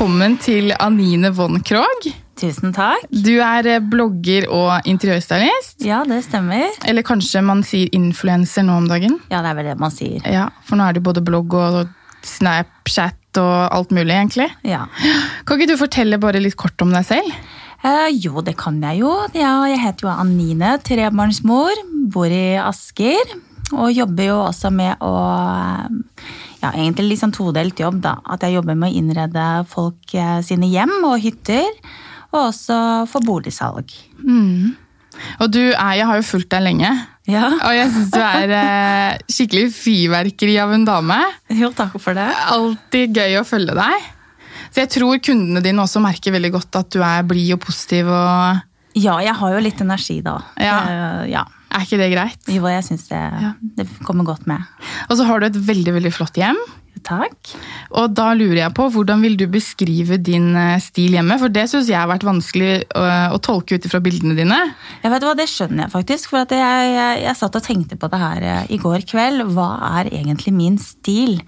Velkommen til Anine von Krogh. Tusen takk. Du er eh, blogger og interiørstylist. Ja, det stemmer. Eller kanskje man sier influenser nå om dagen. Ja, det er vel det man sier. Ja, For nå er det både blogg og Snapchat og alt mulig, egentlig. Ja. Kan ikke du fortelle bare litt kort om deg selv? Eh, jo, det kan jeg jo. Ja, jeg heter jo Anine, trebarnsmor, bor i Asker. Og jobber jo også med å Ja, egentlig litt sånn todelt jobb, da. At jeg jobber med å innrede folk eh, sine hjem og hytter. Og også for boligsalg. Og du er, Jeg har jo fulgt deg lenge, Ja. og jeg syns du er eh, skikkelig fyrverkeri av en dame. Jo, takk for det. Alltid gøy å følge deg. Så jeg tror kundene dine også merker veldig godt at du er blid og positiv. og Ja, jeg har jo litt energi, da. Ja. Uh, ja. Er ikke det greit? Jo, jeg syns det, det kommer godt med. Og så har du et veldig veldig flott hjem. Takk. Og da lurer jeg på, Hvordan vil du beskrive din eh, stil hjemme? For det syns jeg har vært vanskelig å, å tolke ut fra bildene dine. Jeg vet hva, Det skjønner jeg faktisk. For at jeg, jeg, jeg satt og tenkte på det her eh, i går kveld. Hva er egentlig min stil?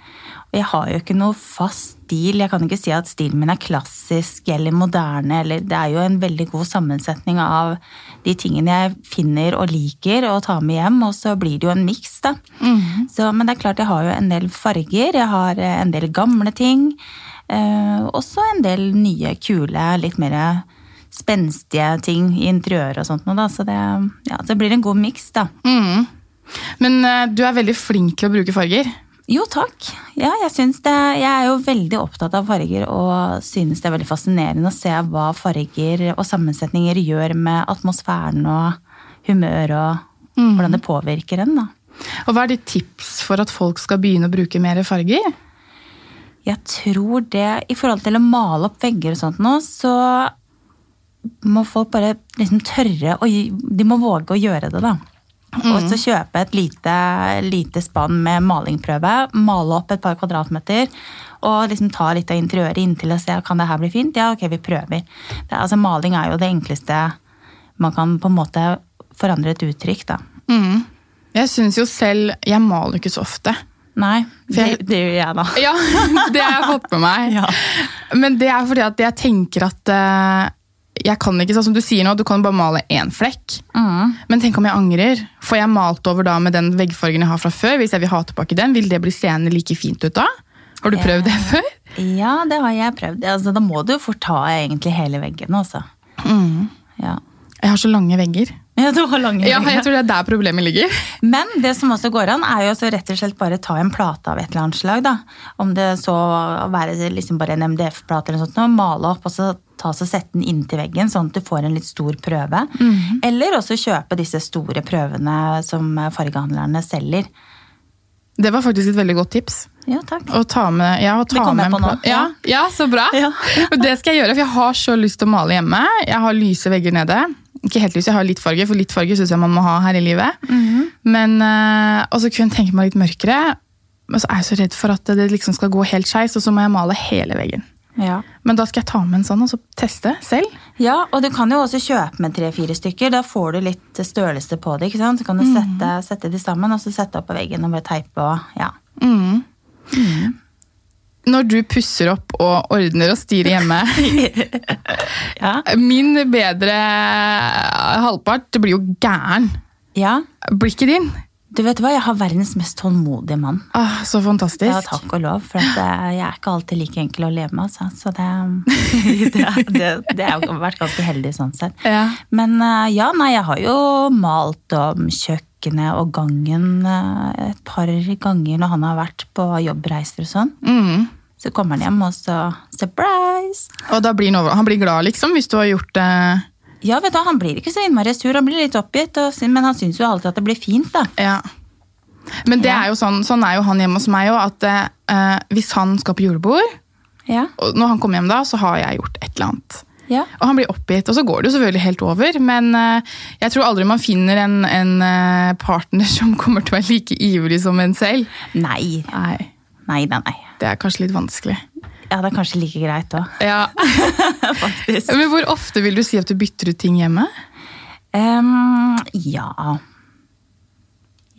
Jeg har jo ikke noe fast stil. Jeg kan ikke si at stilen min er klassisk eller moderne. Eller, det er jo en veldig god sammensetning av de tingene jeg finner og liker å ta med hjem. Og så blir det jo en miks, da. Så, men det er klart jeg har jo en del farger. Jeg har eh, en del gamle ting. Eh, også en del nye, kule, litt mer spenstige ting i interiøret og sånt noe, da. Så det, ja, det blir en god miks, da. Mm. Men eh, du er veldig flink til å bruke farger. Jo, takk. Ja, jeg, det, jeg er jo veldig opptatt av farger og synes det er veldig fascinerende å se hva farger og sammensetninger gjør med atmosfæren og humør og hvordan det påvirker en, da. Og Hva er ditt tips for at folk skal begynne å bruke mer farger? Jeg tror det I forhold til å male opp vegger og sånt nå, så må folk bare liksom tørre å De må våge å gjøre det, da. Og så kjøpe et lite, lite spann med malingprøve, male opp et par kvadratmeter, og liksom ta litt av interiøret inntil og se kan det her bli fint. Ja, ok, vi prøver. Det, altså, maling er jo det enkleste man kan på en måte forandre et uttrykk, da. Mm. Jeg syns jo selv Jeg maler ikke så ofte. Nei, det, det gjør jeg, da. Ja, det har jeg fått med meg. Ja. Men det er fordi at jeg tenker at eh, jeg kan ikke, sånn som du sier nå, du kan bare male én flekk. Mm. Men tenk om jeg angrer. Får jeg malt over da med den veggfargen jeg har fra før? Hvis jeg vil ha tilbake den, Vil det bli seende like fint ut da? Har du prøvd det før? Ja, det har jeg prøvd. Altså, da må du jo forta egentlig hele veggen, altså. Ja. Jeg har så lange vegger. Ja, du har lange Ja, jeg tror det er der problemet ligger. Men det som også går an, er jo også rett og slett bare ta en plate av et eller annet slag. da. Om det så være liksom bare en MDF-plate eller noe sånt, og male opp og så ta så sette den inntil veggen, sånn at du får en litt stor prøve. Eller også kjøpe disse store prøvene som fargehandlerne selger. Det var faktisk et veldig godt tips. Ja, takk. Å ta med, ja, å ta Det kom med jeg en på nå. Ja, ja, så bra. Ja. Det skal jeg gjøre, for jeg har så lyst til å male hjemme. Jeg har lyse vegger nede. Ikke helt lys, jeg har litt farge, for litt farge synes jeg man må ha her i livet. Mhm. Men, uh, Og så kunne jeg tenke meg litt mørkere. Men så er jeg så redd for at det liksom skal gå helt skeis, og så må jeg male hele veggen. Ja. Men da skal jeg ta med en sånn og så teste selv. Ja, og du kan jo også kjøpe med tre-fire stykker. Da får du litt størrelse på det. ikke sant? Så kan du sette, sette de sammen og så sette opp på veggen og bare teipe. og ja. Mm. Når du pusser opp og ordner og styrer hjemme Ja. Min bedre halvpart blir jo gæren. ja. Blir ikke din? Du vet hva, jeg har verdens mest tålmodige mann. Ah, så fantastisk. Ja, takk og lov, for at eh, jeg er ikke alltid like enkel å leve med. Altså. Så det, det, det, det har vært ganske heldig sånn sett. Ja. Men eh, ja, nei, jeg har jo malt om kjøkkenet og gangen eh, et par ganger når han har vært på jobbreiser og sånn. Mm. Så kommer han hjem, og så surprise! Og da blir han, over, han blir glad, liksom, hvis du har gjort det Ja, vet du, Han blir ikke så innmari sur, han blir litt oppgitt, og, men han syns jo alltid at det blir fint. da. Ja. Men det Ja. er jo sånn, sånn er jo han hjemme hos meg òg, at eh, hvis han skal på julebord, Ja, og når han kommer hjem da, så har jeg gjort et eller annet. Ja. Og han blir oppgitt, og så går det jo selvfølgelig helt over. Men eh, jeg tror aldri man finner en, en eh, partner som kommer til å være like ivrig som en selv. Nei. Nei, Nei, nei, nei. det er kanskje litt vanskelig. Ja, det er kanskje like greit òg, Ja. faktisk. Men hvor ofte vil du si at du bytter ut ting hjemme? Um, ja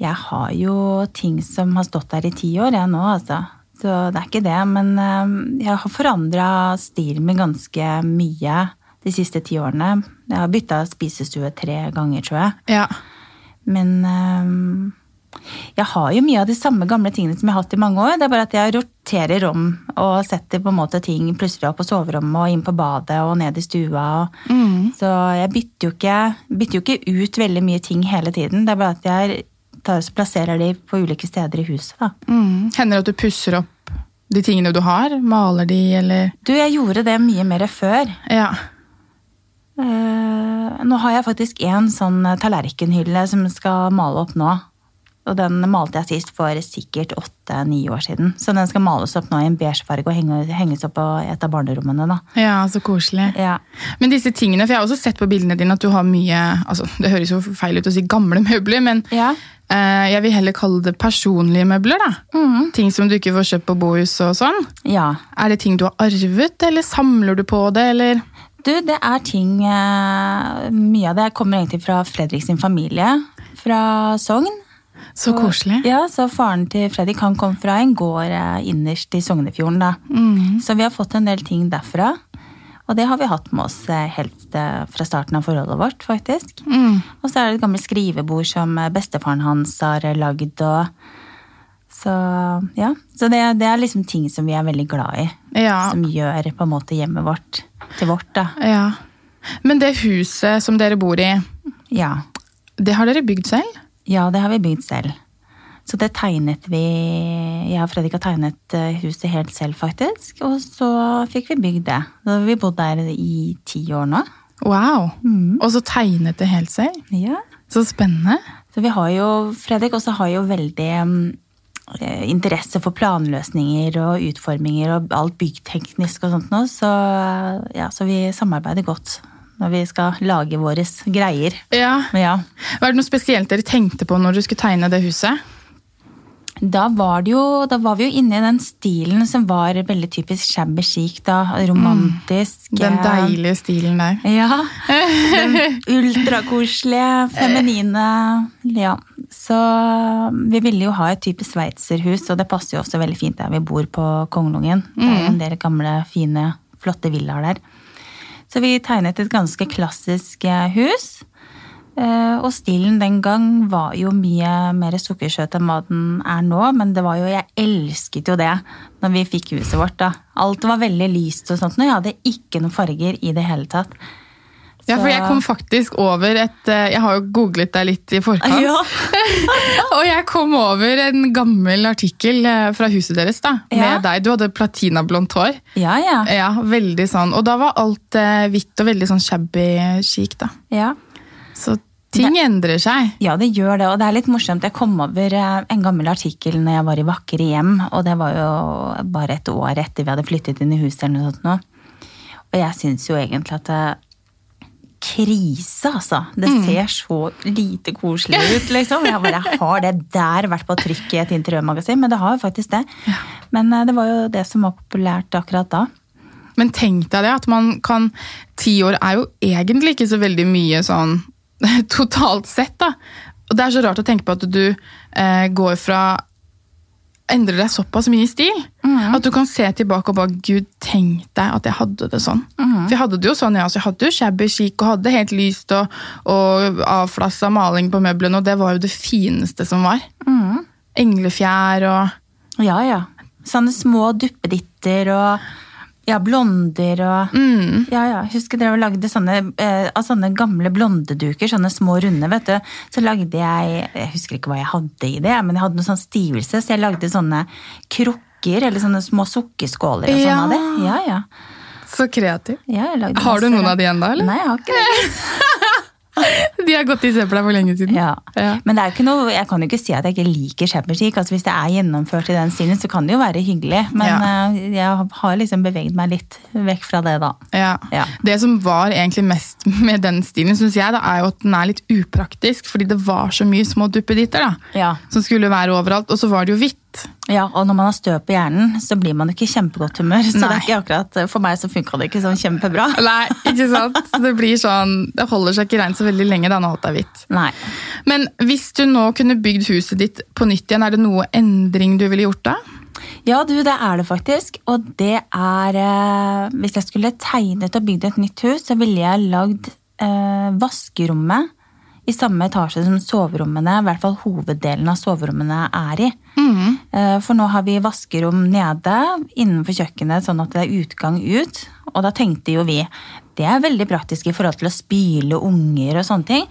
Jeg har jo ting som har stått der i ti år, jeg nå, altså. Så det er ikke det. Men eh, jeg har forandra stilen min ganske mye de siste ti årene. Jeg har bytta spisestue tre ganger, tror jeg. Ja. Men eh, jeg har jo mye av de samme gamle tingene som jeg har hatt i mange år. Det er bare at jeg roterer om og setter på en måte ting plutselig opp på soverommet og inn på badet og ned i stua. Mm. Så jeg bytter jo, ikke, bytter jo ikke ut veldig mye ting hele tiden. Det er bare at jeg tar, plasserer de på ulike steder i huset. da. Mm. Hender det at du pusser opp de tingene du har? Maler de, eller Du, jeg gjorde det mye mer før. Ja. Uh, nå har jeg faktisk en sånn tallerkenhylle som skal male opp nå. Og den malte jeg sist for sikkert åtte-ni år siden. Så den skal males opp nå i en beige farge og henge, henges opp på et av barnerommene. da. ja, så koselig. Ja. Men disse tingene, for jeg har også sett på bildene dine at du har mye altså Det høres jo feil ut å si gamle møbler, men Ja. eh, jeg vil heller kalle det personlige møbler. da. Ting som du ikke får kjøpt på Bohus og sånn. ja. Er det ting du har arvet, eller samler du på det, eller? Du, det er ting eh, Mye av det kommer egentlig fra Fredrik sin familie. Fra Sogn. Så koselig. Ja, så faren til Fredrik han kom fra en gård eh, innerst i Sognefjorden. da. Så vi har fått en del ting derfra. Og det har vi hatt med oss eh, helt eh, fra starten av forholdet vårt, faktisk. Mm. Og så er det et gammelt skrivebord som bestefaren hans har lagd. og så ja, så det, det er liksom ting som vi er veldig glad i. Ja. Som gjør på en måte hjemmet vårt til vårt. da. ja. Men det huset som dere bor i, Ja. det har dere bygd selv? Ja, det har vi bygd selv. Så det tegnet vi Jeg og Fredrik har tegnet eh, huset helt selv, faktisk. Og så fikk vi bygd det. Da har vi bodd der i ti år nå. Wow. Og så tegnet det helt selv? Ja. Så spennende. Så vi har jo Fredrik også har jo veldig mm, eh, interesse for planløsninger og utforminger og alt byggteknisk og sånt nå. Så, ja, så vi samarbeider godt når vi skal lage våre greier. Ja. Ja. Var det noe spesielt dere tenkte på når du skulle tegne det huset? Da var, det jo, da var vi jo inne i den stilen som var veldig typisk shabby chic. da, Romantisk. Den eh, deilige stilen der. Ja. Den ultrakoselige, feminine. Ja. Så vi ville jo ha et type sveitserhus, og det passer jo også veldig fint der vi bor på Kongelungen. Det er en del gamle, fine, flotte villaer der. Så vi tegnet et ganske klassisk eh, hus. Eh, Og stilen den gang var jo mye mer sukkersøt enn hva den er nå, men det var jo, jeg elsket jo det når vi fikk huset vårt. da. Alt var veldig lyst og sånt, og jeg hadde ikke noen farger i det hele tatt. Ja, for jeg kom faktisk over et eh, Jeg har jo googlet deg litt i forkant. Ja. Og jeg kom over en gammel artikkel eh, fra huset deres da, Ja. med deg. Du hadde platinablondt hår. Ja, ja. Ja, veldig sånn. Og da var alt eh, hvitt og veldig sånn shabby chic, da. ja. Så ting endrer seg. Ja, det gjør det, og det er litt morsomt. Jeg kom over en gammel artikkel når jeg var i Vakre hjem, og det var jo bare et år etter vi hadde flyttet inn i huset eller noe sånt nå. Og jeg syns jo egentlig at det Krise, altså. Det ser så lite koselig ut, liksom. Jeg bare har det der vært på trykk i et interiørmagasin, men det har jo faktisk det. Men eh, det var jo det som var populært akkurat da. Men tenk deg det, at man kan Ti år er jo egentlig ikke så veldig mye sånn totalt sett, da. Og det er så rart å tenke på at du eh, går fra Endrer deg såpass mye i stil. At du kan se tilbake og bare Gud, tenk deg at jeg hadde det sånn. For jeg hadde det jo sånn, ja, så jeg hadde jo shabby chic og hadde helt lyst og, og avflassa maling på møblene, og det var jo det fineste som var. Englefjær og Ja, ja. Sånne små duppeditter og ja, blonder og mm, Ja, ja. Husker dere lagde sånne, eh, av sånne gamle blondeduker, sånne små runde, vet du. Så lagde jeg Jeg husker ikke hva jeg hadde i det, men jeg hadde noe sånn stivelse, så jeg lagde sånne krukker, eller sånne små sukkerskåler og sånn av det. Ja, ja. Så kreativ. ja Har du noen av de ennå, eller? Nei, jeg har ikke det. De har gått i søpla for lenge siden. Ja. Ja. Men noe, jeg kan jo ikke si at jeg ikke liker chic. Altså, hvis det er gjennomført i den stilen, så kan det jo være hyggelig. Men Ja. eh, jeg har liksom beveget meg litt vekk fra det, da. Ja. Ja. Det som var egentlig mest med den stilen, synes jeg, da, er jo at den er litt upraktisk. Fordi det var så mye små duppeditter da, Ja. som skulle være overalt. Og så var det jo hvitt. Ja, og når man har støv på hjernen, så blir man ikke i kjempegodt humør. Så det er ikke akkurat, For meg så funka det ikke sånn kjempebra. Nei, ikke sant? Det blir sånn, det holder seg ikke reint så veldig lenge da når alt er hvitt. Nei. Men hvis du nå kunne bygd huset ditt på nytt igjen, er det noe endring du ville gjort da? Ja, du, det er det faktisk. Og det er eh, Hvis jeg skulle tegnet og bygd et nytt hus, så ville jeg lagd eh, vaskerommet i samme etasje som soverommene, i hvert fall hoveddelen av soverommene er i. Mm. For nå har vi vaskerom nede innenfor kjøkkenet, sånn at det er utgang ut. Og da tenkte jo vi det er veldig praktisk i forhold til å spyle unger og sånne ting.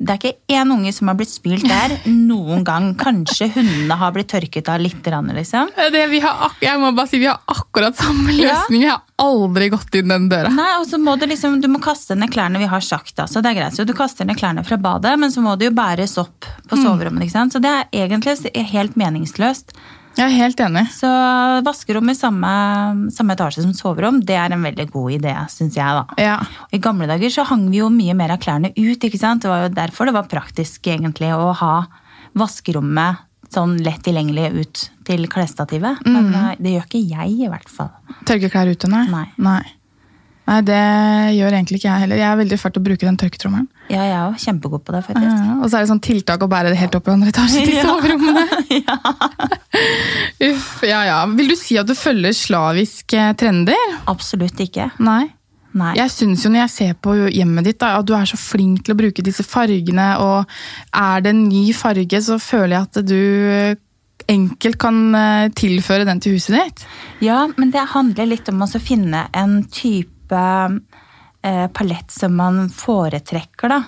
Det er ikke én unge som har blitt spylt der noen gang. Kanskje hundene har blitt tørket av litt, liksom. Det, vi har, ak- jeg må bare si, vi har akkurat samme Ja. løsning. Vi har aldri gått inn den døra. Nei, og så må du liksom, du må kaste ned klærne vi har sagt, da, så det er greit. Så du kaster ned klærne fra badet, men så må det jo bæres opp på soverommet, ikke sant. Så det er egentlig helt meningsløst. Jeg er helt enig. Så vaskerom i samme, samme etasje som soverom, det er en veldig god idé, syns jeg, da. Ja. I gamle dager så hang vi jo mye mer av klærne ut, ikke sant. Det var jo derfor det var praktisk egentlig å ha vaskerommet sånn lett tilgjengelig ut til klesstativet. Men eh, det gjør ikke jeg, i hvert fall. Tørke klær ute, nei? Nei. nei. Nei, det gjør egentlig ikke jeg heller. Jeg er veldig fælt til å bruke den tørketrommelen. Ja, jeg er jo kjempegod på det, faktisk. Ja, og så er det sånn tiltak å bære det helt opp i andre etasje til Ja. Uff, ja ja. Vil du si at du følger slaviske trender? Absolutt ikke. Nei. Nei. Jeg syns jo når jeg ser på hjemmet ditt da, at du er så flink til å bruke disse fargene, og er det en ny farge, så føler jeg at du enkelt kan eh, tilføre den til huset ditt. Ja, men det handler litt om å finne en type eh, palett som man foretrekker, da.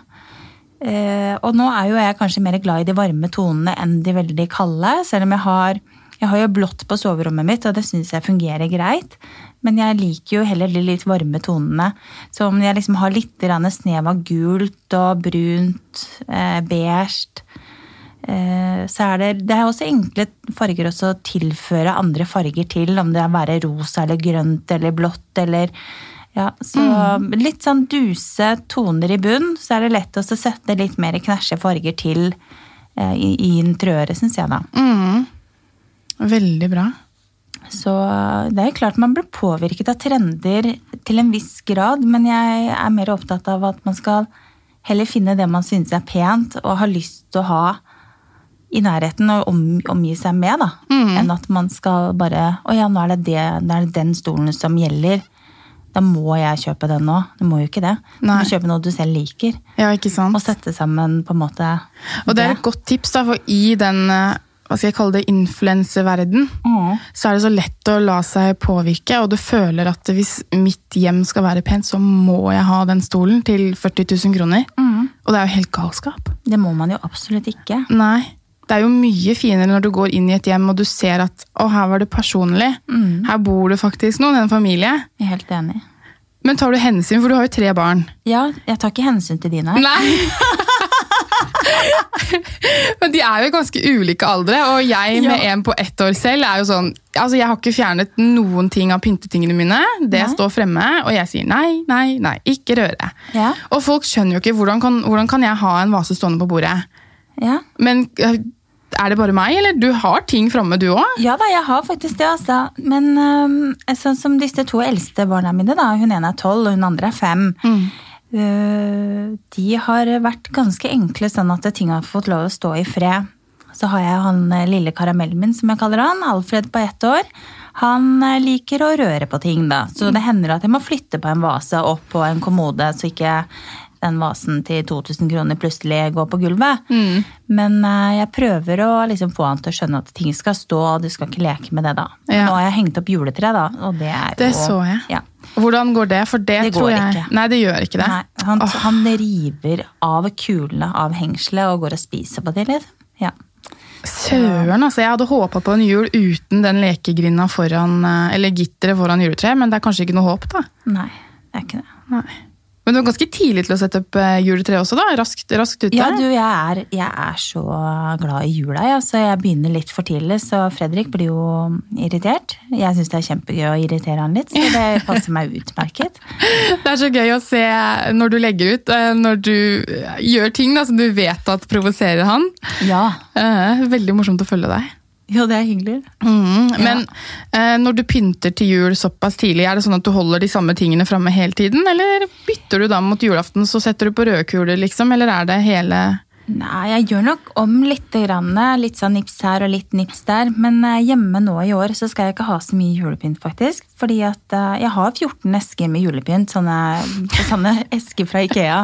Eh, og nå er jo jeg kanskje mer glad i de varme tonene enn de veldig kalde, selv om jeg har jeg har jo blått på soverommet mitt, og det syns jeg fungerer greit. Men jeg liker jo heller de litt varme tonene. Så om jeg liksom har litt snev av gult og brunt, eh, beige Eh, så er det, det er også enkle farger også å tilføre andre farger til, om det er være rosa eller grønt eller blått eller ja, så litt sånn duse toner i bunn, så er det lett å sette litt mer knæsje farger til eh, i, i interiøret, syns jeg, da. Mm. Veldig bra. Så det er klart man blir påvirket av trender til en viss grad, men jeg er mer opptatt av at man skal heller finne det man synes er pent og har lyst til å ha i nærheten og om, omgi seg med, da. Enn at man skal bare Å ja, nå er, det det, nå er det den stolen som gjelder. Da må jeg kjøpe den nå. Du må jo ikke det. Du Nei. må kjøpe noe du selv liker. Ja, ikke sant? Og sette sammen på en måte Og det er et godt tips, da, for i den eh, hva skal jeg kalle det, influenseverden, Mm. så er det så lett å la seg påvirke, og du føler at hvis mitt hjem skal være pent, så må jeg ha den stolen til 40 000 kroner. Mm. Og det er jo helt galskap. Det må man jo absolutt ikke. Nei. Det er jo mye finere når du går inn i et hjem og du ser at å, her var det personlig. Mm. Her bor det faktisk noen, en familie. Jeg er helt enig. Men tar du hensyn, for du har jo tre barn. Ja, jeg tar ikke hensyn til dine. Nei! Men de er jo i ganske ulike aldre, og jeg med Ja. en på ett år selv er jo sånn Altså, jeg har ikke fjernet noen ting av pyntetingene mine. Det Nei. står fremme, og jeg sier nei, nei, nei, ikke røre. Ja. Og folk skjønner jo ikke hvordan kan, hvordan kan jeg ha en vase stående på bordet. Ja. Men øh, er det bare meg, eller? Du har ting framme, du òg? Ja da, jeg har faktisk det, altså. Men um, sånn som disse to eldste barna mine, da. Hun ene er tolv, og hun andre er fem. Øh, de har vært ganske enkle, sånn at ting har fått lov å stå i fred. Så har jeg han eh, lille karamellen min, som jeg kaller han, Alfred på ett år. Han eh, liker å røre på ting, da. Så det hender at jeg må flytte på en vase opp på en kommode, så ikke den vasen til 2000 kroner plutselig går på gulvet. Men eh, jeg prøver å liksom få han til å skjønne at ting skal stå, og du skal ikke leke med det, da. Ja. Nå har jeg hengt opp juletre, da, og det er jo Det så jeg. Ja. Hvordan går det? For det, Det tror går jeg ikke. Nei, det gjør ikke det. Nei, han, oh. han river av kulene av hengselet og går og spiser på det litt. Ja. Søren, altså. Jeg hadde håpa på en jul uten den lekegrinda foran, eh, eller gitteret foran juletreet, men det er kanskje ikke noe håp, da. Nei, det er ikke det. Nei. Men du var ganske tidlig til å sette opp eh, juletre også, da? Raskt, raskt ute? Ja, du, jeg er, jeg er så glad i jula, ja, så jeg begynner litt for tidlig. Så Fredrik blir jo irritert. Jeg syns det er kjempegøy å irritere han litt, så det passer meg utmerket. Det er så gøy å se når du legger ut, eh, når du eh, gjør ting da, som du vet at provoserer han. Ja. Veldig morsomt å følge deg. Jo, det er hyggelig. Mm, men ja. når du pynter til jul såpass tidlig, er det sånn at du holder de samme tingene framme hele tiden? Eller bytter du da mot julaften, så setter du på røde kuler, liksom? Eller er det hele Nei, jeg gjør nok om litt. Grann, litt sånn nips her og litt nips der. Men eh, hjemme nå i år så skal jeg ikke ha så mye julepynt, faktisk. Fordi at eh, jeg har 14 esker med julepynt. Sånne, sånne esker fra Ikea.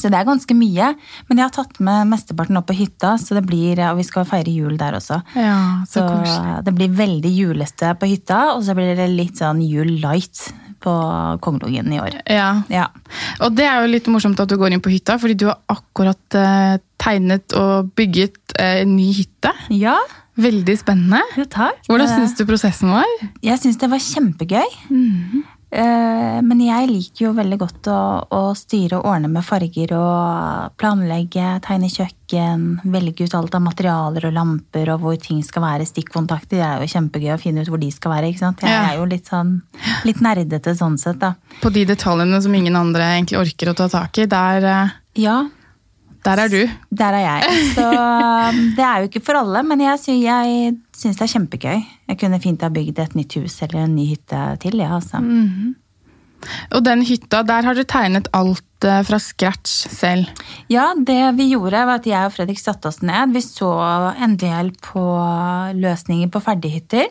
Så det er ganske mye. Men jeg har tatt med mesteparten opp på hytta, så det blir, og vi skal feire jul der også. Ja, så, Så det blir veldig julete på hytta, og så blir det litt sånn jul light på Kongelungen i år. Ja. Ja. Og det er jo litt morsomt at du går inn på hytta, fordi du har akkurat eh, tegnet og bygget eh, en ny hytte. ja, Veldig spennende. jo takk. Hvordan Eh, syns du prosessen var? Jeg syns det var kjempegøy. Eh, Men jeg liker jo veldig godt å, å styre og ordne med farger og planlegge, tegne kjøkken, velge ut alt av materialer og lamper og hvor ting skal være. Stikkontakter det er jo kjempegøy å finne ut hvor de skal være. ikke sant? Jeg er jo litt sånn litt nerdete sånn sett, da. På de detaljene som ingen andre egentlig orker å ta tak i, der, eh, Ja, der er du. Der er jeg. Så um, det er jo ikke for alle, men jeg, sy jeg syns det er kjempegøy. Jeg kunne fint ha bygd et nytt hus eller en ny hytte til, ja, altså. Og den hytta, der har dere tegnet alt eh, fra scratch selv. Ja, det vi gjorde var at jeg og Fredrik satte oss ned. Vi så en del på løsninger på ferdighytter.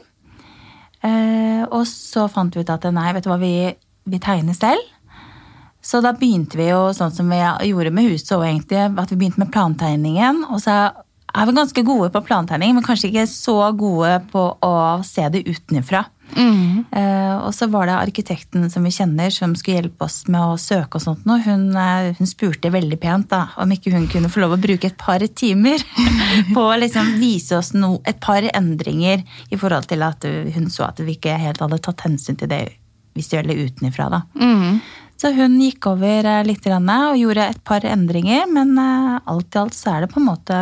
Eh, og så fant vi ut at nei, vet du hva, vi, vi tegner selv. Så da begynte vi jo sånn som vi gjorde med huset òg, egentlig. At vi begynte med plantegningen. Og så er vi ganske gode på plantegning, men kanskje ikke så gode på å se det utenfra. Eh, og så var det arkitekten som vi kjenner, som skulle hjelpe oss med å søke og sånt noe. Hun, eh, hun spurte veldig pent da, om ikke hun kunne få lov å bruke et par timer på å liksom vise oss no, et par endringer i forhold til at hun så at vi ikke helt hadde tatt hensyn til det visuelle utenifra. da. Så hun gikk over eh, litt og gjorde et par endringer, men eh, alt i alt så er det på en måte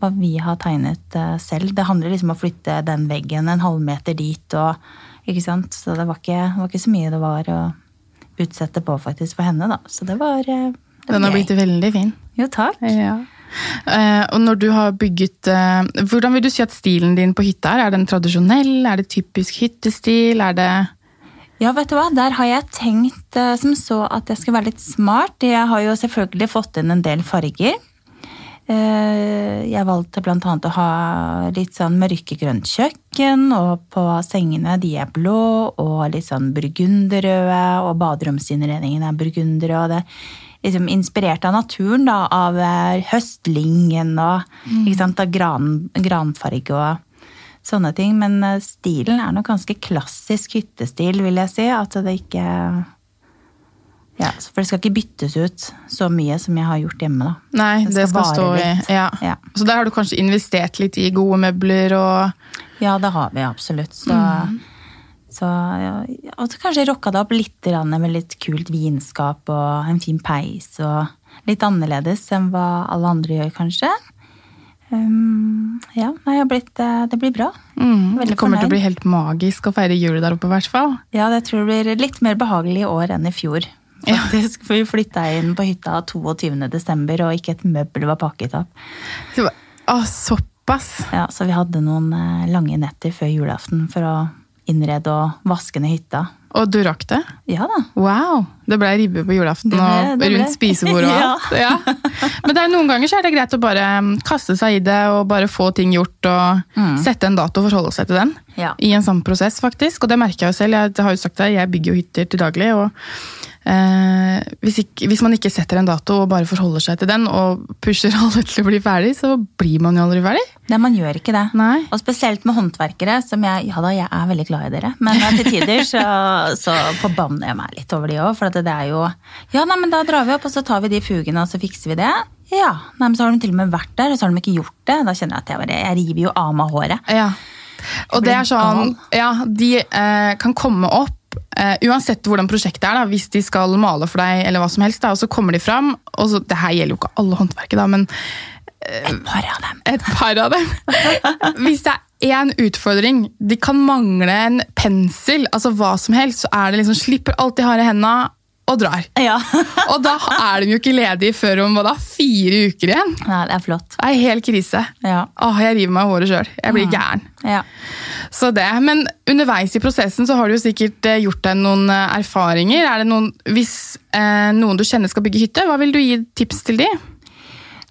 hva vi har tegnet eh, selv. Det handler liksom om å flytte den veggen en halvmeter dit, og, ikke sant? så det var ikke, var ikke så mye det var å utsette på faktisk for henne. da. Så det var, eh, det var Den har blitt veldig fin. Jo, takk. Ja. Eh, og når du har bygget eh, Hvordan vil du si at stilen din på hytta er? Er den tradisjonell? Er det typisk hyttestil? Er det Ja, vet du hva? Der har jeg tenkt eh, som så at jeg skal være litt smart. Jeg har jo selvfølgelig fått inn en del farger. Eh, Jeg valgte annet å ha litt sånn mørkegrønt kjøkken, og på sengene de er blå og litt sånn burgunderrøde, og baderomsinnredningen er burgunderrød. og det Liksom inspirert av naturen, da, av høstlingen, høstlyngen og ikke sant, av gran, granfarge og sånne ting. Men eh, stilen er nok ganske klassisk hyttestil, vil jeg si. At det ikke ja, For det skal ikke byttes ut så mye som jeg har gjort hjemme. da. Nei, Det det skal skal stå i ja. Ja. Så der har du kanskje investert litt i gode møbler og Ja, det har vi absolutt. Så, Mm. så ja, Og så kanskje rocka det opp litt med litt kult vinskap og en fin peis. og Litt annerledes enn hva alle andre gjør, kanskje. Um, ja, nei, blitt, eh, det blir bra. mm, Det kommer til å bli helt magisk å feire jul der oppe, i hvert fall. Ja, det tror jeg blir litt mer behagelig i år enn i fjor. Faktisk, For vi flytta inn på hytta 22. desember, og ikke et møbel var pakket opp. Så, Å, såpass! Ja, Så vi hadde noen eh, lange netter før julaften for å innrede og vaske ned hytta. Og du rakk det? Ja da. Wow! Det ble ribbe på julaften Det ble- og det ble. rundt spisebordet og alt. Ja. Men det er noen ganger så er det greit å bare mm, kaste seg i det og bare få ting gjort og sette en dato og forholde seg til den. Ja. I en sånn prosess, faktisk. Og det merker jeg jo selv. Jeg har jo sagt det, jeg bygger jo hytter til daglig. og eh, hvis, ikke, hvis man ikke setter en dato og bare forholder seg til den og pusher alle til å bli ferdig, så blir man jo aldri ferdig. Nei, man gjør ikke det. Nei. Og spesielt med håndverkere, som jeg Ja da, jeg er veldig glad i dere, men til tider så, så forbanner jeg meg litt over de òg. For at det er jo Ja, nei, men da drar vi opp, og så tar vi de fugene, og så fikser vi det. Ja, nei, men Så har de til og med vært der, og så har de ikke gjort det. Da kjenner jeg at jeg bare Jeg river jo av meg håret. Ja. Og det er sånn, ja, de eh, kan komme opp eh, uansett hvordan prosjektet er, da, hvis de skal male for deg, eller hva som helst, da, og så kommer de fram, og så, det her gjelder jo ikke alle håndverket, da, men Et par av dem. et par av dem. Hvis det er én utfordring, de kan mangle en pensel, altså hva som helst, så er det liksom, slipper alt de har i hendene, og drar. Ja. Og da er de jo ikke ledige før om da, fire uker igjen. Nei, det er flott. Det er helt krise. Ja. Åh, jeg river meg i håret sjøl. Jeg blir gæren. ja. Så det, Men underveis i prosessen så har du jo sikkert eh, gjort deg noen eh, erfaringer. Er det noen, hvis eh, noen du kjenner skal bygge hytte, hva vil du gi tips til de?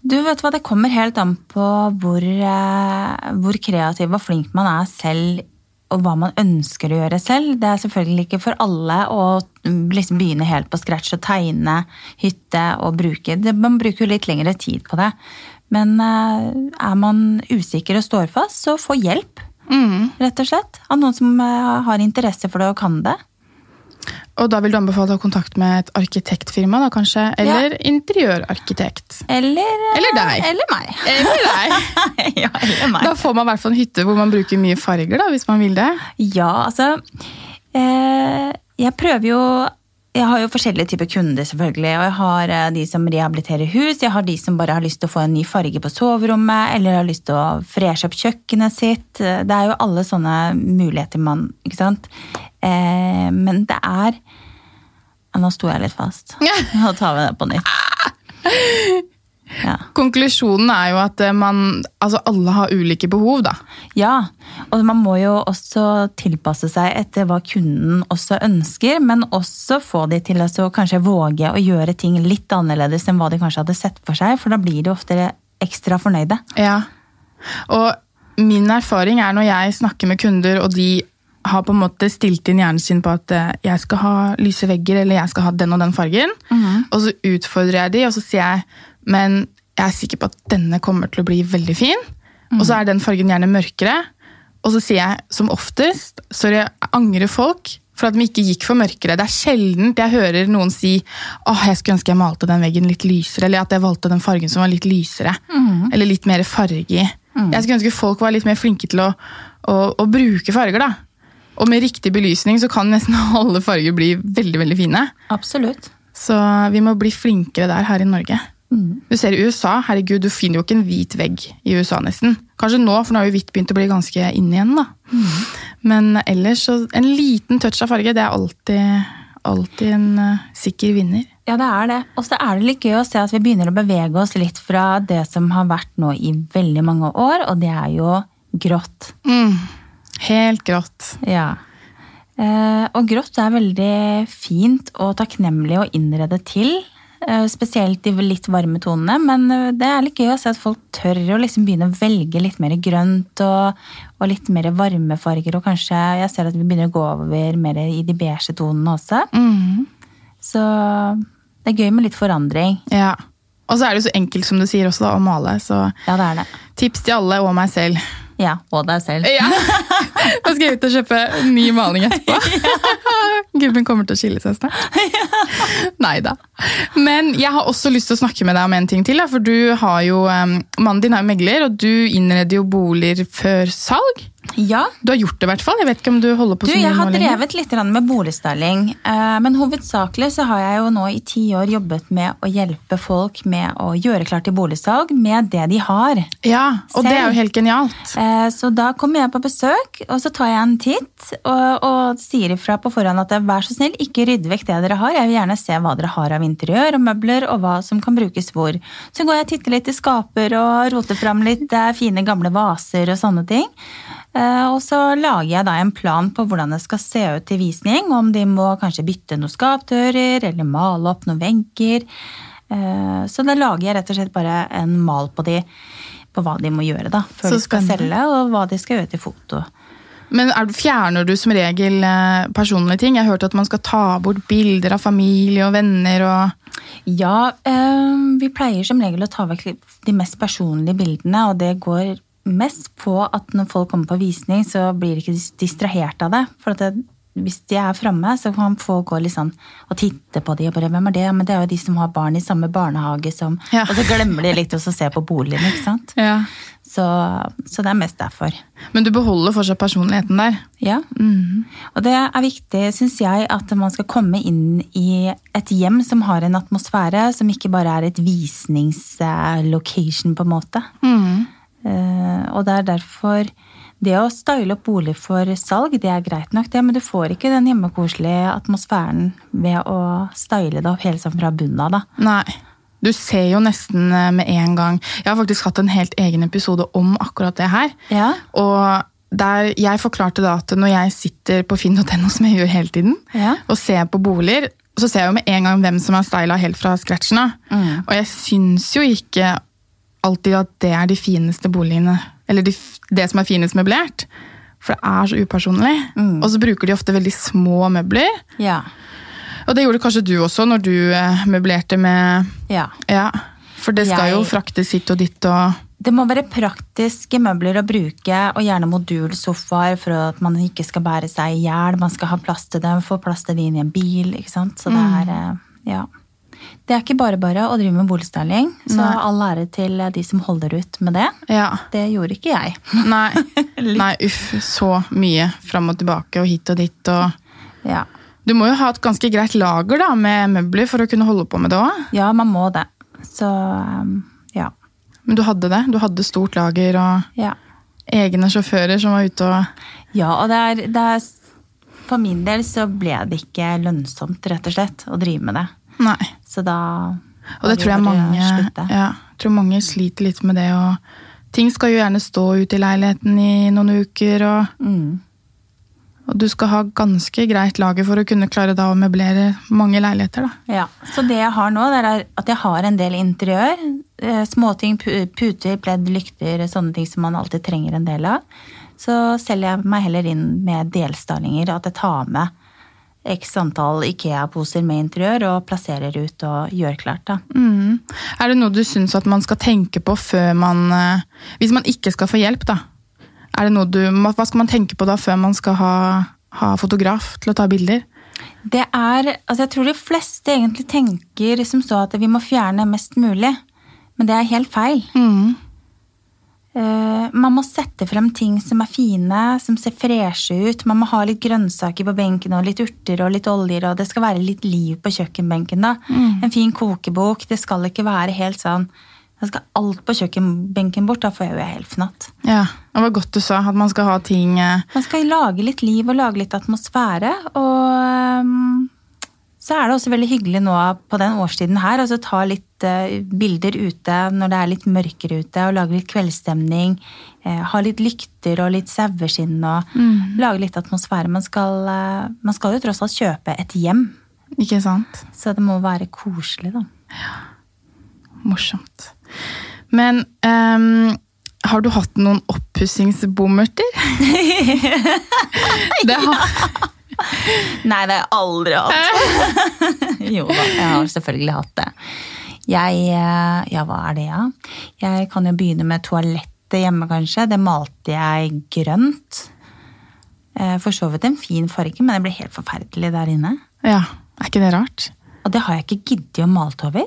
Du vet hva, Det kommer helt an på hvor, eh, hvor kreativ og flink man er selv, og hva man ønsker å gjøre selv. Det er selvfølgelig ikke for alle å liksom begynne helt på scratch og tegne hytte og bruke Man bruker jo litt lengre tid på det. Men eh, er man usikker og står fast, så få hjelp. Rett og slett. Av noen som eh, har interesse for det og kan det. Og da vil du anbefale å ha kontakt med et arkitektfirma, da kanskje? Eller interiørarkitekt? Eller, eh, Eller deg. Eller meg. Eller deg! ja, eller meg. Da får man i hvert fall en hytte hvor man bruker mye farger, da, hvis man vil det. Ja, altså eh, Jeg prøver jo Jeg har jo forskjellige typer kunder, selvfølgelig. Og jeg har eh, de som rehabiliterer hus, jeg har de som bare har lyst til å få en ny farge på soverommet, eller har lyst til å freshe opp kjøkkenet sitt. Det er jo alle sånne muligheter man Ikke sant? Eh, men det er Nå sto jeg litt fast. Nå tar vi det på nytt. Ja. Konklusjonen er jo at eh, man, altså alle har ulike behov, da. Ja, og man må jo også tilpasse seg etter hva kunden også ønsker, men også få de til å kanskje våge å gjøre ting litt annerledes enn hva de kanskje hadde sett for seg, for da blir de ofte ekstra fornøyde. Ja. Og min erfaring er når jeg snakker med kunder, og de har på en måte stilt inn hjernen sin på at eh, jeg skal ha lyse vegger, eller jeg skal ha den og den fargen, og så utfordrer jeg de, og så sier jeg men jeg er sikker på at denne kommer til å bli veldig fin, og så er den fargen gjerne mørkere, og så sier jeg som oftest, sorry, jeg angrer folk for at de ikke gikk for mørkere. Det er sjelden jeg hører noen si åh, jeg skulle ønske jeg malte den veggen litt lysere, eller at jeg valgte den fargen som var litt lysere, eller litt mer farge i. Jeg skulle ønske folk var litt mer flinke til å, å, å bruke farger, da. Og med riktig belysning så kan nesten alle farger bli veldig, veldig fine. Absolutt. Så vi må bli flinkere der her i Norge. Du ser i USA, herregud, du finner jo ikke en hvit vegg i USA nesten. Kanskje nå, for nå har jo hvitt begynt å bli ganske inn igjen, da. Men ellers, så en liten touch av farge, det er alltid, alltid en uh, sikker vinner. Ja, det er det. Og så er det litt gøy å se at vi begynner å bevege oss litt fra det som har vært nå i veldig mange år, og det er jo grått. Helt grått. Ja. Eh, og grått er veldig fint og takknemlig å innrede til. Eh, Spesielt i litt varme tonene, men eh, det er litt gøy å se at folk tør å liksom begynne å velge litt mer grønt og, og litt mer varme farger. Og kanskje jeg ser at vi begynner å gå over mer i de beige tonene også. Så det er gøy med litt forandring. Ja. Og så er det jo så enkelt som du sier også, da, å male. Så Ja, det det. tips til alle og meg selv. Ja, Og deg selv. Ja. Nå skal jeg ut og kjøpe ny maling etterpå. Gubben kommer til å skille seg snart. Nei da. Men jeg har også lyst til å snakke med deg om en ting til. For du har jo, Mannen din er jo megler, og du innreder jo boliger før salg. Ja, Du har gjort det i hvert fall. Jeg vet ikke om du holder på Du, jeg har drevet litt med boligstyling, eh, men hovedsakelig så har jeg jo nå i ti år jobbet med å hjelpe folk med å gjøre klart til boligsalg med det de har. Ja, og det er jo helt genialt. Eh, Så da kommer jeg på besøk, og så tar jeg en titt og, og sier ifra på forhånd at vær så snill, ikke rydd vekk det dere har. Jeg vil gjerne se hva dere har av interiør og møbler, og hva som kan brukes hvor. Så går jeg og titter litt i skaper og roter fram litt eh, fine gamle vaser og sånne ting. Eh, Og så lager jeg da en plan på hvordan det skal se ut til visning. Om de må kanskje bytte noen skapdører eller male opp noen vegger. Eh, Så da lager jeg rett og slett bare en mal på de på hva de må gjøre da, før de skal selge, og hva de skal gjøre til foto. Men er, fjerner du som regel eh, personlige ting? Jeg har hørt at man skal ta bort bilder av familie og venner og Ja, øh, vi pleier som regel å ta vekk de mest personlige bildene, og det går mest på at når folk kommer på visning, så blir de ikke distrahert av det. For at det, hvis de er framme, så kan folk gå litt sånn og titte på de og bare 'Hvem er det?' Men det er jo de som har barn i samme barnehage som Ja. Og så glemmer de litt å se på boligen, ikke sant. ja. Så, så det er mest derfor. Men du beholder fortsatt personligheten der? Ja. Og det er viktig, syns jeg, at man skal komme inn i et hjem som har en atmosfære som ikke bare er et visningslocation, på en måte. Eh, og det er derfor det å style opp bolig for salg, det er greit nok, det, men du får ikke den hjemmekoselige atmosfæren ved å style det opp helt sånn fra bunnen av, da. Nei. Du ser jo nesten eh, med en gang Jeg har faktisk hatt en helt egen episode om akkurat det her. Ja. Og der jeg forklarte da at når jeg sitter på finn.no, som jeg gjør hele tiden, Ja. og ser på boliger, så ser jeg jo med en gang hvem som er styla helt fra scratchen av. Og jeg syns jo ikke alltid at det er de fineste boligene. Eller de, det som er finest møblert. For det er så upersonlig. Og så bruker de ofte veldig små møbler. Ja. Og det gjorde kanskje du også når du eh, møblerte med ja. Ja. For det skal jo fraktes hit og dit og Det må være praktiske møbler å bruke, og gjerne modulsofaer for at man ikke skal bære seg i hjel. Man skal ha plass til dem, få plass til dem inn i en bil. ikke sant? Så det er eh, Ja. Det er ikke bare bare å drive med boligstyling, så Nei. all ære til de som holder ut med det. Ja. Det gjorde ikke jeg. Nei. Nei, uff. Så mye fram og tilbake og hit og dit og Ja, Du må jo ha et ganske greit lager da, med møbler for å kunne holde på med det òg. ja man må det. Så um, ja. Men du hadde det? Du hadde stort lager og ja. egne sjåfører som var ute og Ja, og det er, det er For min del så ble det ikke lønnsomt, rett og slett, å drive med det. Nei. Så da Og det tror jeg mange, ja, tror mange sliter litt med det. Og ting skal jo gjerne stå ute i leiligheten i noen uker, og, Mm. og du skal ha ganske greit lager for å kunne klare da å møblere mange leiligheter. da. Ja, Så det jeg har nå, det er at jeg har en del interiør. eh, Småting, puter, pledd, lykter, sånne ting som man alltid trenger en del av. Så selger jeg meg heller inn med delstallinger, at jeg tar med x antall Ikea-poser med interiør og plasserer ut og gjør klart. Mm. Er det noe du syns at man skal tenke på før man eh, Hvis man ikke skal få hjelp, da. Er du, hva skal man tenke på da før man skal ha, ha fotograf til å ta bilder? Det er, altså Jeg tror de fleste egentlig tenker som så at vi må fjerne mest mulig. Men det er helt feil. Mm. Eh, man må sette frem ting som er fine, som ser freshe ut. Man må ha litt grønnsaker på benken og litt urter og litt oljer, og det skal være litt liv på kjøkkenbenken. da. En fin kokebok. Det skal ikke være helt sånn Da skal alt på kjøkkenbenken bort. Da får jeg jo helt fnatt. Ja, det var godt du sa at man skal ha ting eh, Man skal lage litt liv og lage litt atmosfære. Og ehm, så er det også veldig hyggelig nå på den årstiden her å ta litt eh, bilder ute når det er litt mørkere ute, og lage litt kveldsstemning. eh, ha litt lykter og litt saueskinn og lage litt atmosfære. Man skal, eh, man skal jo tross alt kjøpe et hjem, Ikke sant? så det må være koselig, da. Ja. Morsomt. Men um har du hatt noen oppussingsbommerter? det har, Nei, det har jeg aldri hatt. jo da, jeg har selvfølgelig hatt det. Jeg eh, Ja, hva er det, ja? Jeg kan jo begynne med toalettet hjemme, kanskje. Det malte jeg grønt. Eh, For så vidt en fin farge, men det ble helt forferdelig der inne. ja, er ikke det rart? Og det har jeg ikke giddet å malt over.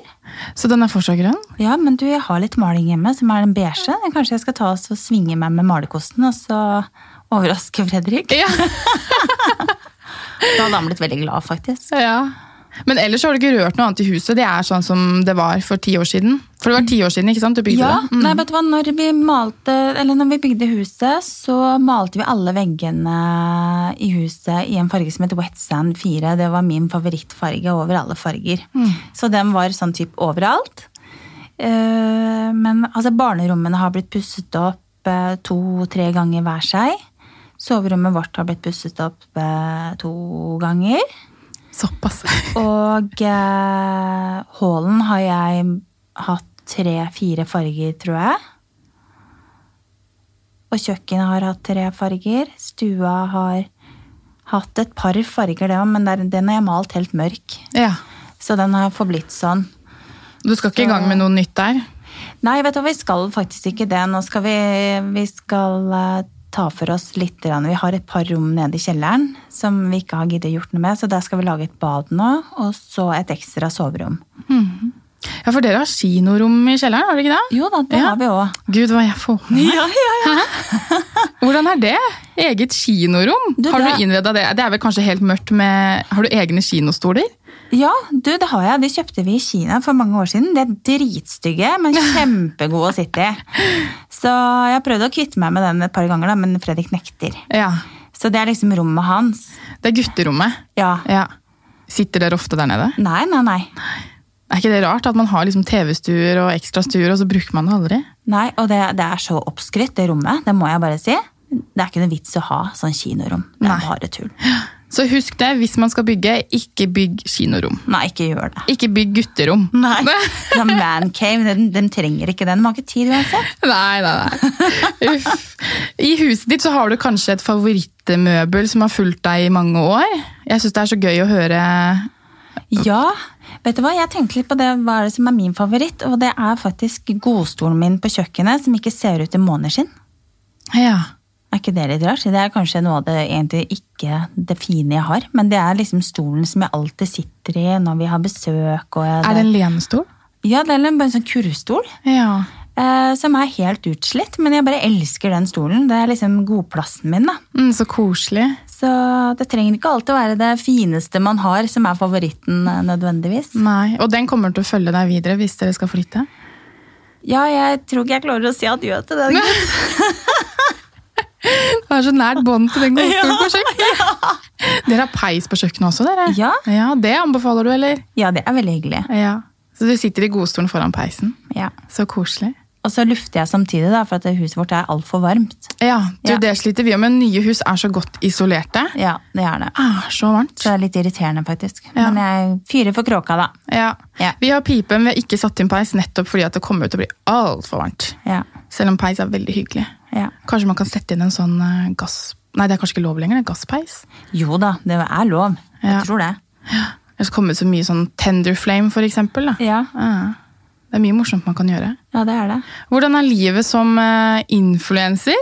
Så den er fortsatt grønn? Ja, men du, jeg har litt maling hjemme, som er den beige. Kanskje jeg skal ta oss og svinge meg med malerkosten, og så overraske Fredrik? Ja. Da hadde han blitt veldig glad, faktisk. ja. Men ellers har du ikke rørt noe annet i huset? Det er sånn som det var for ti år siden? For det var ti år siden, ikke sant? Du bygde Ja, det? Mm. nei, vet du hva, når vi malte, eller når vi bygde huset, så malte vi alle veggene i huset i en farge som heter Wet Sand 4. Det var min favorittfarge over alle farger. Mm. Så den var sånn typ overalt. Eh, Men altså, barnerommene har blitt pusset opp eh, to-tre ganger hver seg. Soverommet vårt har blitt pusset opp eh, to ganger. Såpass. Og eh, hallen har jeg hatt tre-fire farger, tror jeg. Og kjøkkenet har hatt tre farger. Stua har hatt et par farger, men der, den har jeg malt helt mørk. Ja. Så den har forblitt sånn. Du skal ikke i gang med noe nytt der? Nei, vet du vi skal faktisk ikke det. Nå skal vi, vi skal eh, ta for oss litt. Vi har et par rom nede i kjelleren som vi ikke har giddet gjort noe med, så der skal vi lage et bad nå, og så et ekstra soverom. Ja, for dere har kinorom i kjelleren, har dere ikke det? Jo da, det Ja. har vi òg. Gud, hva jeg får med meg. Ja, ja, ja. Hvordan er det? Eget kinorom? Du, har du innreda det? Det er vel kanskje helt mørkt med Har du egne kinostoler? Ja, du, det har jeg. De kjøpte vi i Kina for mange år siden. De er dritstygge, men kjempegode å sitte i. Så jeg har prøvd å kvitte meg med den et par ganger, da, men Fredrik nekter. Ja. Så det er liksom rommet hans. Det er gutterommet. Ja. Ja. Sitter dere ofte der nede? Nei, nei, nei. Er ikke det rart at man har liksom TV-stuer og ekstrastuer, og så bruker man det aldri? Nei, Og det, det er så oppskrytt, det rommet. Det må jeg bare si. Det er ikke noe vits å ha sånn kinorom. Det Nei. er bare tull. Så husk det, hvis man skal bygge, ikke bygg kinorom. Nei, ikke gjør det. Ikke bygg gutterom. Nei. The man cave, den, den trenger ikke den. De har ikke tid uansett. Nei, nei, nei. Uff. I huset ditt så har du kanskje et favorittmøbel som har fulgt deg i mange år. Jeg syns det er så gøy å høre Ja, vet du hva? Jeg tenkte litt på det, hva er det som er min favoritt, og det er faktisk godstolen min på kjøkkenet, som ikke ser ut i måneskinn. Ja. Ikke det litt rart? Det er kanskje noe av det egentlig ikke det fine jeg har, men det er liksom stolen som jeg alltid sitter i når vi har besøk. Og jeg, Er det en lenestol? Ja, det er en- bare en sånn kurvstol. Ja. Eh, som er helt utslitt, men jeg bare elsker den stolen. Det er liksom godplassen min, da. Mm, så koselig. Så det trenger ikke alltid å være det fineste man har, som er favoritten eh, nødvendigvis. Nei, Og den kommer til å følge deg videre hvis dere skal flytte? Ja, jeg tror ikke jeg klarer å si adjø til den. Det er så nært bånd til den godstolen på kjøkkenet. Dere har peis på kjøkkenet også, dere? Ja. ja. Det anbefaler du, eller? Ja, det er veldig hyggelig. Ja. Så du sitter i godstolen foran peisen. Ja. Så koselig. Og så lufter jeg samtidig, da, for at huset vårt er altfor varmt. Ja, du, Ja. det sliter vi om, med. nye hus er så godt isolerte. Ja, det er det. Ah, så varmt. Så det er litt irriterende, faktisk. Ja. Men jeg fyrer for kråka, da. Ja. Ja. Vi har pipe, men vi har ikke satt inn peis nettopp fordi at det kommer til å bli altfor varmt. Ja. Selv om peis er veldig hyggelig. Ja. Kanskje man kan sette inn en sånn eh, gass... Nei, det er kanskje ikke lov lenger, det er gasspeis. Jo da, det er lov. Ja. Jeg tror det. Det skal komme så mye sånn tender flame, for eksempel. Da. Ja, Ja. Det er mye morsomt man kan gjøre. ja det er det. Hvordan er livet som eh, influenser?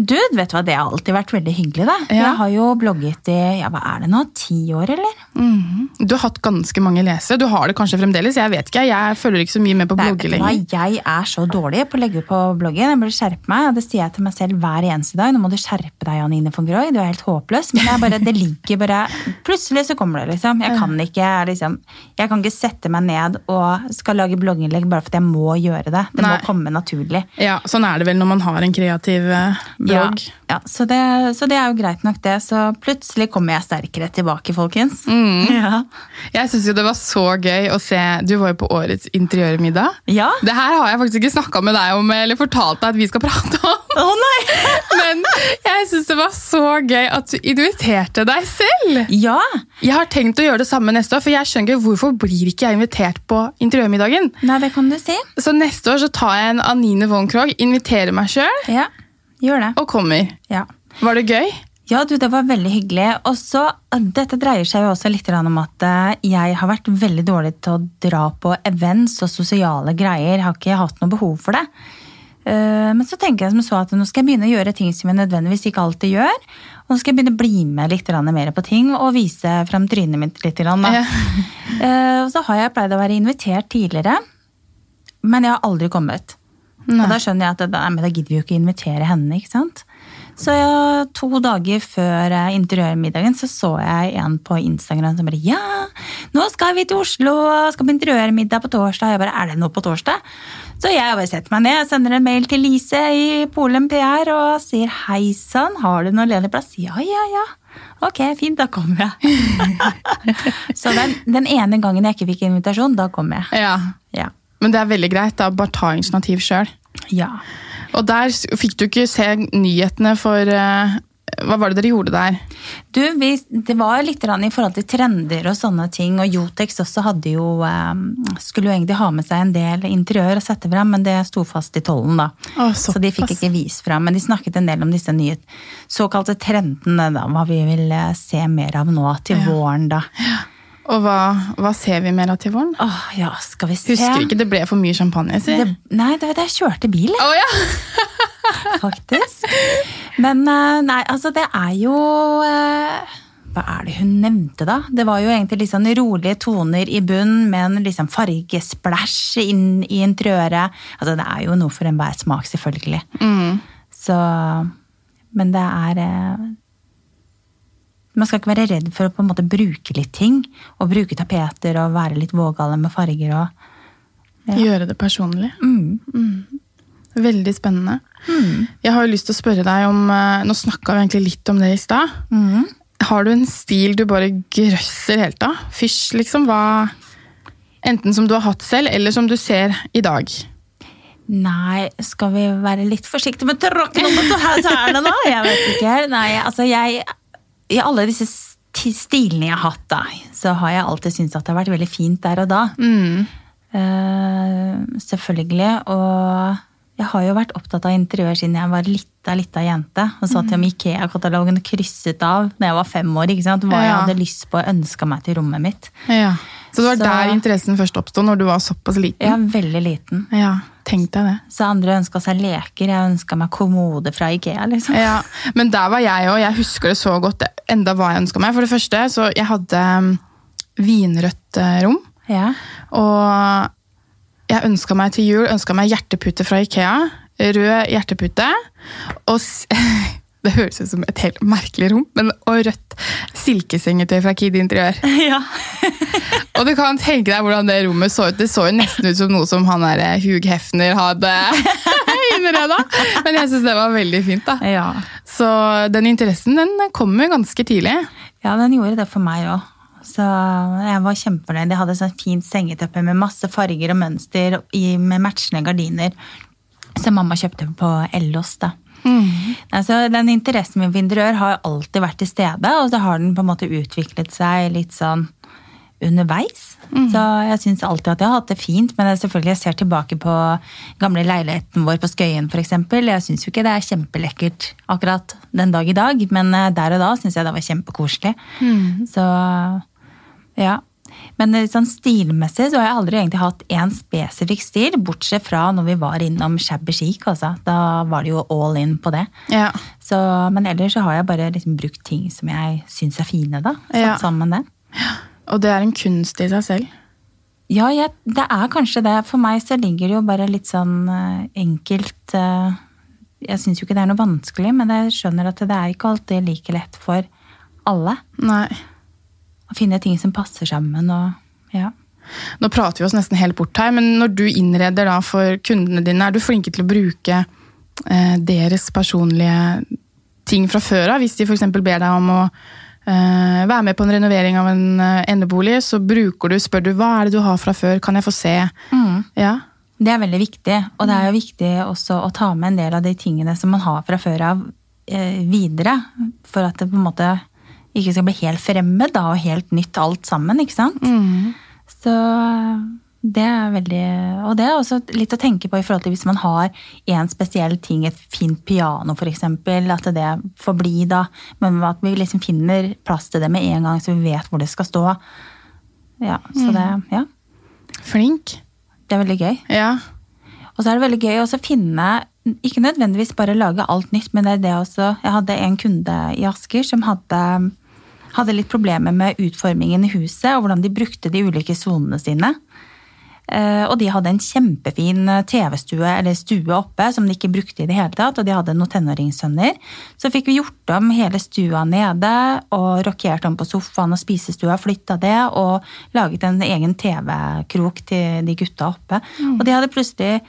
Du, vet du hva, det har alltid vært veldig hyggelig, da. Ja. Jeg har jo blogget i ja, hva er det nå, ti år, eller? Mhm. Du har hatt ganske mange lesere. Du har det kanskje fremdeles, jeg vet ikke. Jeg følger ikke så mye med på blogger lenger. Jeg er så dårlig på å legge ut på bloggen. Jeg burde skjerpe meg, og det sier jeg til meg selv hver eneste dag. Nå må du skjerpe deg, Janine von Groy. Du er helt håpløs. Men bare, det ligger bare Plutselig så kommer det, liksom. Jeg kan ikke liksom Jeg kan ikke sette meg ned og skal lage blogginnlegg bare fordi jeg må gjøre det. Det Nei. må komme naturlig. Ja, Sånn er det vel når man har en kreativ eh, blogg. Ja, ja så, det, så det er jo greit nok, det. Så plutselig kommer jeg sterkere tilbake, folkens. Ja. Jeg syns jo det var så gøy å se Du var jo på årets interiørmiddag. ja. Det her har jeg faktisk ikke snakka med deg om eller fortalt deg at vi skal prate om. Å nei! Men jeg syns det var så gøy at du inviterte deg selv. Ja. Jeg har tenkt å gjøre det samme neste år, for jeg skjønner ikke hvorfor blir ikke jeg invitert på interiørmiddagen. Nei, det kan du si. Så neste år så tar jeg en Anine von Krogh, inviterer meg sjøl Ja. Gjør det. og kommer. Ja. Var det gøy? Ja, du, det var veldig hyggelig. Og så, eh, Dette dreier seg jo også litt om at eh, jeg har vært veldig dårlig til å dra på events og sosiale greier. Jeg har ikke hatt noe behov for det. Eh, Men så tenker jeg som så at nå skal jeg begynne å gjøre ting som jeg nødvendigvis ikke alltid gjør. Og nå skal jeg begynne å bli med litt mer på ting og vise frem trynet mitt litt. Ja. Eh, Og så har jeg pleid å være invitert tidligere, men jeg har aldri kommet. Nei. Og da skjønner jeg at nei, men da gidder vi jo ikke invitere henne. ikke sant? Så ja, to dager før eh, interiørmiddagen så så jeg en på Instagram som bare Ja, nå skal vi til Oslo og skal på interiørmiddag på torsdag. Jeg bare, er det noe på torsdag? Så jeg bare setter meg ned, sender en mail til Lise i Polen PR og sier hei sann, har du noe ledig plass? Ja, ja, ja. Ok, fint, da kommer jeg. så den, den ene gangen jeg ikke fikk invitasjon, da kom jeg. Ja. Ja. Men det er veldig greit. da, Bare ta initiativ sjøl. ja. Og der fikk du ikke se nyhetene for eh, Hva var det dere gjorde der? Du, vi, det var litt i forhold til trender og sånne ting, og Jotex også hadde jo eh, Skulle jo egentlig ha med seg en del interiør og sette frem, men det sto fast i tollen, da. Å, så de fikk ikke vist frem. Men de snakket en del om disse nye såkalte trendene, da. Hva vi vil eh, se mer av nå til Ja. våren, da. Og hva, hva ser vi mer av til våren? Åh, ja, skal vi se. Husker ikke det ble for mye champagne, si. Det, nei, det var da jeg kjørte bil, jeg. Ja! faktisk. Men eh, nei, altså det er jo eh, Hva er det hun nevnte, da? Det var jo egentlig litt sånn rolige toner i bunnen med en liksom fargesplæsj inn i interiøret. Altså det er jo noe for enhver smak, selvfølgelig. Mm. Så Men det er eh, Man skal ikke være redd for å på en måte bruke litt ting. Og bruke tapeter og være litt vågale med farger og Ja. Gjøre det personlig. mm, Veldig spennende. mm, Jeg har jo lyst til å spørre deg om eh, Nå snakka vi egentlig litt om det i stad. mm. Har du en stil du bare grøsser helt av? Fysj, liksom? Hva Enten som du har hatt selv, eller som du ser i dag. Nei, skal vi være litt forsiktige med tråkken om tærne nå? Jeg vet ikke. Nei, altså jeg I alle disse stilene jeg har hatt, da, så har jeg alltid syntes at det har vært veldig fint der og da. Mm. Uh, selvfølgelig. Og jeg har jo vært opptatt av interiør siden jeg var lita, lita jente. Og satt Mm. jo med Ikea-katalogen og krysset av da jeg var fem år. ikke sant? Hva jeg hadde lyst på og ønska meg til rommet mitt. Ja. Så det var Så- der interessen først oppstod, når du var såpass liten? Ja, veldig liten. Ja, tenk deg det. Så andre ønska seg leker. Jeg ønska meg kommode fra Ikea. liksom. Ja, Men der var jeg òg. Jeg husker det så godt. Enda hva jeg ønska meg. For det første, så jeg hadde um, vinrødt eh, rom. Ja. Og jeg ønska meg til jul ønsket meg hjertepute fra Ikea. Rød hjertepute. Og det høres ut som et helt merkelig rom, men og rødt silkesengetøy fra Kid Interiør. ja. Og du kan tenke deg hvordan det rommet så ut. Det så jo nesten ut som noe som han der eh, Hugh Hefner hadde innreda. Men jeg syns det var veldig fint. da. ja. Så den interessen den kommer ganske tidlig. Ja, den gjorde det for meg òg. Så jeg var kjempefornøyd. Jeg hadde sånn fint sengeteppe med masse farger og mønster i, med matchende gardiner. Som mamma kjøpte på Ellos. da. Altså, den interessen min for interiør har alltid vært til stede, og så har den på en måte utviklet seg litt sånn underveis. Så jeg syns alltid at jeg har hatt det fint, men jeg selvfølgelig jeg ser tilbake på gamle leiligheten vår på Skøyen f.eks. Jeg syns jo ikke det er kjempelekkert akkurat den dag i dag, men eh, der og da syns jeg det var kjempekoselig. Så ja. Men eh, sånn stilmessig så har jeg aldri egentlig hatt én spesifikk stil, bortsett fra når vi var innom shabby chic. Altså. Da var det jo all in på det. Ja. Så, men ellers så har jeg bare liksom brukt ting som jeg syns er fine, da. Satt Ja. sammen det. Og det er en kunst i seg selv. Ja, jeg, det er kanskje det. For meg så ligger det jo bare litt sånn eh, enkelt eh, Jeg syns jo ikke det er noe vanskelig, men jeg skjønner at det er ikke alltid like lett for alle Nei. Å finne ting som passer sammen og ja. Nå prater vi oss nesten helt bort her, men når du innreder da for kundene dine, er du flinke til å bruke eh, deres personlige ting fra før av? Hvis de f.eks. ber deg om å eh, være med på en renovering av en eh, endebolig, så bruker du, spør du hva er det du har fra før, kan jeg få se? Ja. Det er veldig viktig, og det er jo viktig også å ta med en del av de tingene som man har fra før av eh, videre, for at det på en måte ikke skal bli helt fremmed da, og helt nytt alt sammen, ikke sant? Så det er veldig Og det er også litt å tenke på i forhold til hvis man har en spesiell ting, et fint piano f.eks., at det får bli da, men at vi liksom finner plass til det med en gang, så vi vet hvor det skal stå. Ja, så det, ja, Flink. det er veldig gøy. Ja. Og så er det veldig gøy også å finne Ikke nødvendigvis bare lage alt nytt, men det er det også Jeg hadde en kunde i Asker som hadde, hadde litt problemer med utformingen i huset og hvordan de brukte de ulike sonene sine. Eh, Og de hadde en kjempefin TV-stue eller stue oppe som de ikke brukte i det hele tatt. Og de hadde noen tenåringssønner. Så fikk vi gjort om hele stua nede og rokert om på sofaen og spisestua. Flytta det og laget en egen TV-krok til de gutta oppe. Og de hadde plutselig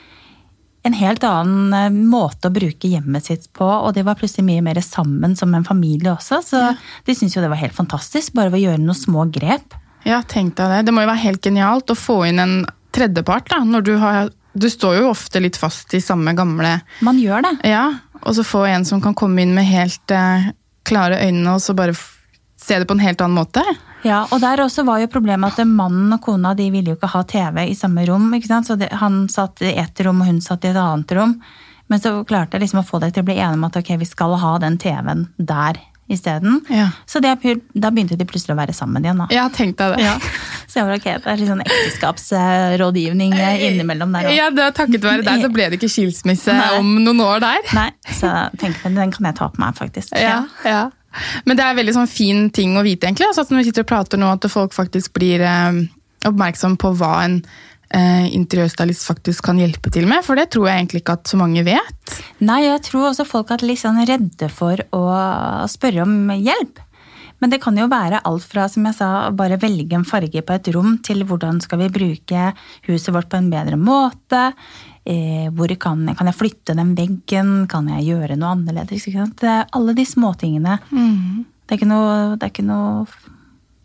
en helt annen eh, måte å bruke hjemmet sitt på, og de var plutselig mye mer sammen som en familie også. Så de syntes jo det var helt fantastisk, bare ved å gjøre noen små grep. ja, tenk deg det. Det må jo være helt genialt å få inn en tredjepart, da. Når du har Du står jo ofte litt fast i samme gamle Man gjør det. Ja, og så få en som kan komme inn med helt eh, klare øyne, og så bare se det på en helt annen måte. Ja, og der også var jo problemet at mannen og kona de ville jo ikke ha TV i samme rom. ikke sant? Så det, han satt i ett rom, og hun satt i et annet rom. Men så klarte jeg liksom å få deg til å bli enige om at ok, vi skal ha den TV-en der isteden. Ja. Så det, da begynte de plutselig å være sammen igjen. da. Ja, tenkte jeg det. Så jeg var ok, det er litt sånn ekteskapsrådgivning eh, innimellom der òg. Ja, det Takket være deg så ble det ikke skilsmisse Nei. om noen år der. Nei, så tenkte jeg, den kan jeg ta på meg, faktisk. Ja, ja. Men det er veldig sånn fin ting å vite, egentlig. Altså at når vi sitter og prater nå, at folk faktisk blir eh, oppmerksom på hva en eh, interiørstylist faktisk kan hjelpe til med. For det tror jeg egentlig ikke at så mange vet. Nei, jeg tror også folk er litt sånn redde for å spørre om hjelp. Men det kan jo være alt fra som jeg sa, bare velge en farge på et rom, til hvordan skal vi bruke huset vårt på en bedre måte. Eh, hvor kan, kan jeg flytte den veggen? Kan jeg gjøre noe annerledes? Ikke sant? Det er alle de småtingene. Det, er ikke noe, det er ikke noe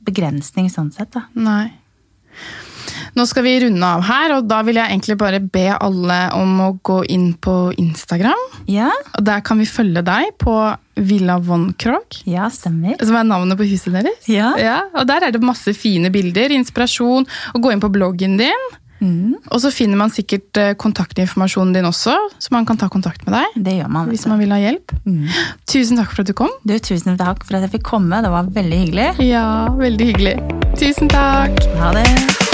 begrensning sånn sett. da. Nei. Nå skal vi runde av her, og da vil jeg egentlig bare be alle om å gå inn på Instagram. Ja, Og der kan vi følge deg på Villa Von Krog. ja stemmer. som er navnet på huset deres. Ja. og der er det masse fine bilder, inspirasjon, og gå inn på bloggen din. Mm, Og så finner man sikkert eh, kontaktinformasjonen din også, så man kan ta kontakt med deg det gjør man. hvis man vil ha hjelp. Mm. Tusen takk for at du kom. Du, tusen takk for at jeg fikk komme. Det var veldig hyggelig. Ja, veldig hyggelig. Tusen takk. Ha det.